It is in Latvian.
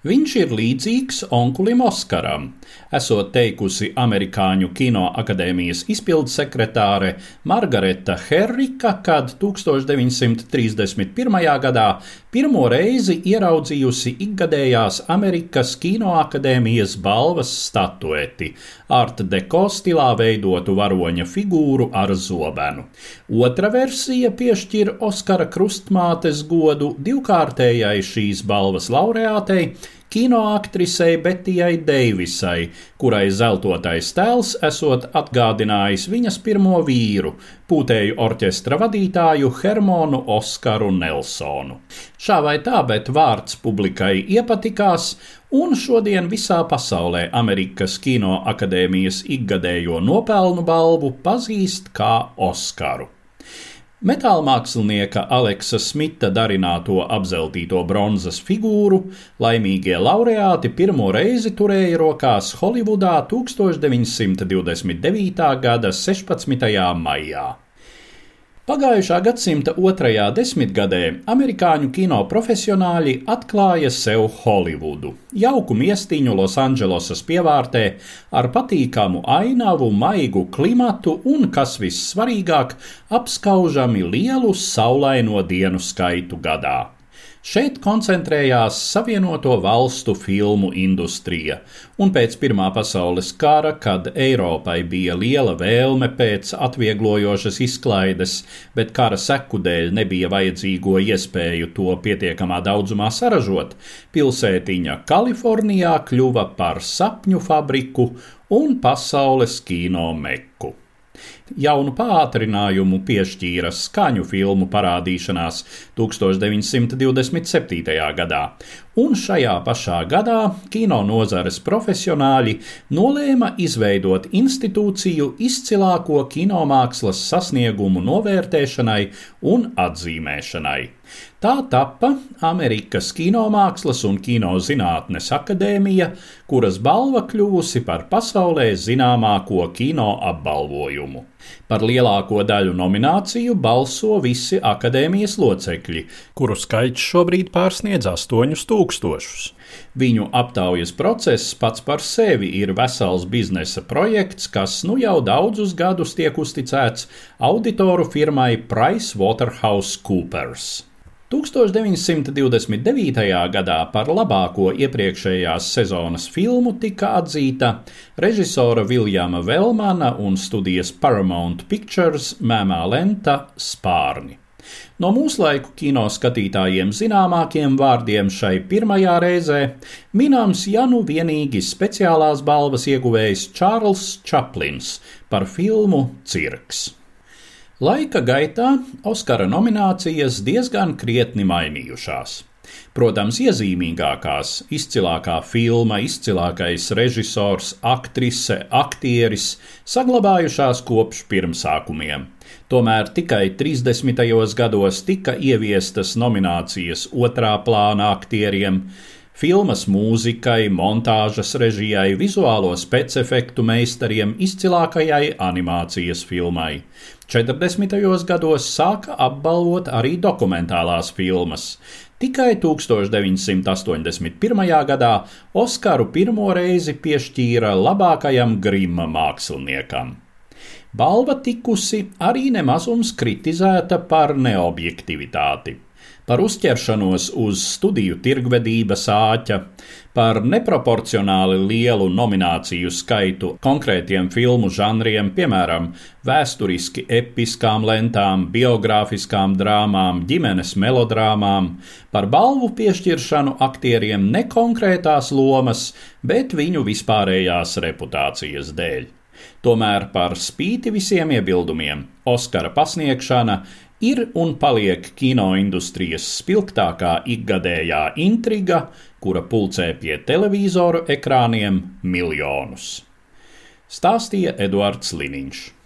Viņš ir līdzīgs onkulim Oskaram, esot teikusi amerikāņu kino akadēmijas izpildu sekretāre Margareta Herrika, kad 1931. gadā pirmo reizi ieraudzījusi ikgadējās Amerikas Kinoakadēmijas balvas statueti Art Deco stilā veidotu varoņa figūru ar zobenu. Otra versija piešķir Oskara krustmātes godu divkārtējai šīs balvas laureātei kinoaktrisei Betijai Deivisai, kurai zeltotais tēls esot atgādinājis viņas pirmo vīru, pūtēju orķestra vadītāju Hermonu Oskaru Nelsonu. Šā vai tā, bet vārds publikai iepatikās, un šodien visā pasaulē Amerikas Kino akadēmijas ikgadējo nopelnu balvu pazīst kā Oskaru. Metāla mākslinieka Aleksa Smita darināto apzeltīto bronzas figūru laimīgie laureāti pirmo reizi turēja rokās Holivudā 1929. gada 16. maijā. Pagājušā gadsimta otrajā desmitgadē amerikāņu kino profesionāļi atklāja sev Holivudu, jauku miestiņu Losandželosas pievārtē ar patīkamu ainavu, maigu klimatu un, kas vissvarīgāk, apskaužami lielu saulaino dienu skaitu gadā. Šeit koncentrējās Savienoto Valstu filmu industrija, un pēc Pirmā pasaules kara, kad Eiropai bija liela vēlme pēc atvieglojošas izklaides, bet kara seku dēļ nebija vajadzīgo iespēju to pietiekamā daudzumā saražot, pilsētiņa Kalifornijā kļuva par sapņu fabriku un pasaules kino meku. Jaunu pātrinājumu piešķīra skaņu filmu parādīšanās 1927. gadā, un šajā pašā gadā kino nozares profesionāļi nolēma izveidot institūciju izcilāko kinomākslas sasniegumu novērtēšanai un atzīmēšanai. Tā tappa Amerikas Kinomākslas un Kinozinātnes akadēmija, kuras balva kļuvusi par pasaulē zināmāko kino apbalvojumu. Par lielāko daļu nomināciju balso visi akadēmijas locekļi, kuru skaits šobrīd pārsniedz 8000. Viņu aptaujas process pats par sevi ir vesels biznesa projekts, kas nu jau daudzus gadus tiek uzticēts auditoru firmai PricewaterhouseCoopers. 1929. gadā par labāko iepriekšējās sezonas filmu tika atzīta režisora Viljama Velmana un studijas Paramount Pictures mēmā lenta Spārni. No mūslaiku kino skatītājiem zināmākiem vārdiem šai pirmajā reizē minams ja nu vienīgi speciālās balvas ieguvējs Čārls Čaplins par filmu Cirks. Laika gaitā Oskara nominācijas diezgan krietni mainījušās. Protams, iezīmīgākās - izcilākā filma, izcilākais režisors, aktrise, aktieris - saglabājušās kopš pirmsākumiem. Tomēr tikai 30. gados tika ieviestas nominācijas otrā plāna aktieriem, filmas mūzikai, montāžas režijai, vizuālo specifektu meistariem, izcilākajai animācijas filmai. 40. gados sāka apbalvot arī dokumentālās filmas. Tikai 1981. gadā Oskaru pirmo reizi piešķīra labākajam grima māksliniekam. Balva tikusi arī nemazums kritizēta par neobjektivitāti par uzķeršanos uz studiju tirgvedības āķa, par neproporcionāli lielu nomināciju skaitu konkrētiem filmu žanriem, piemēram, vēsturiski episkām lentām, biogrāfiskām drāmām, ģimenes melodrāmām, par balvu piešķiršanu aktieriem ne konkrētās lomas, bet viņu vispārējās reputācijas dēļ. Tomēr par spīti visiem iebildumiem Oskara pasniegšana ir un paliek kinoindustrijas spilgtākā ikgadējā intriga, kura pulcē pie televizoru ekrāniem miljonus. Stāstīja Eduards Liniņš.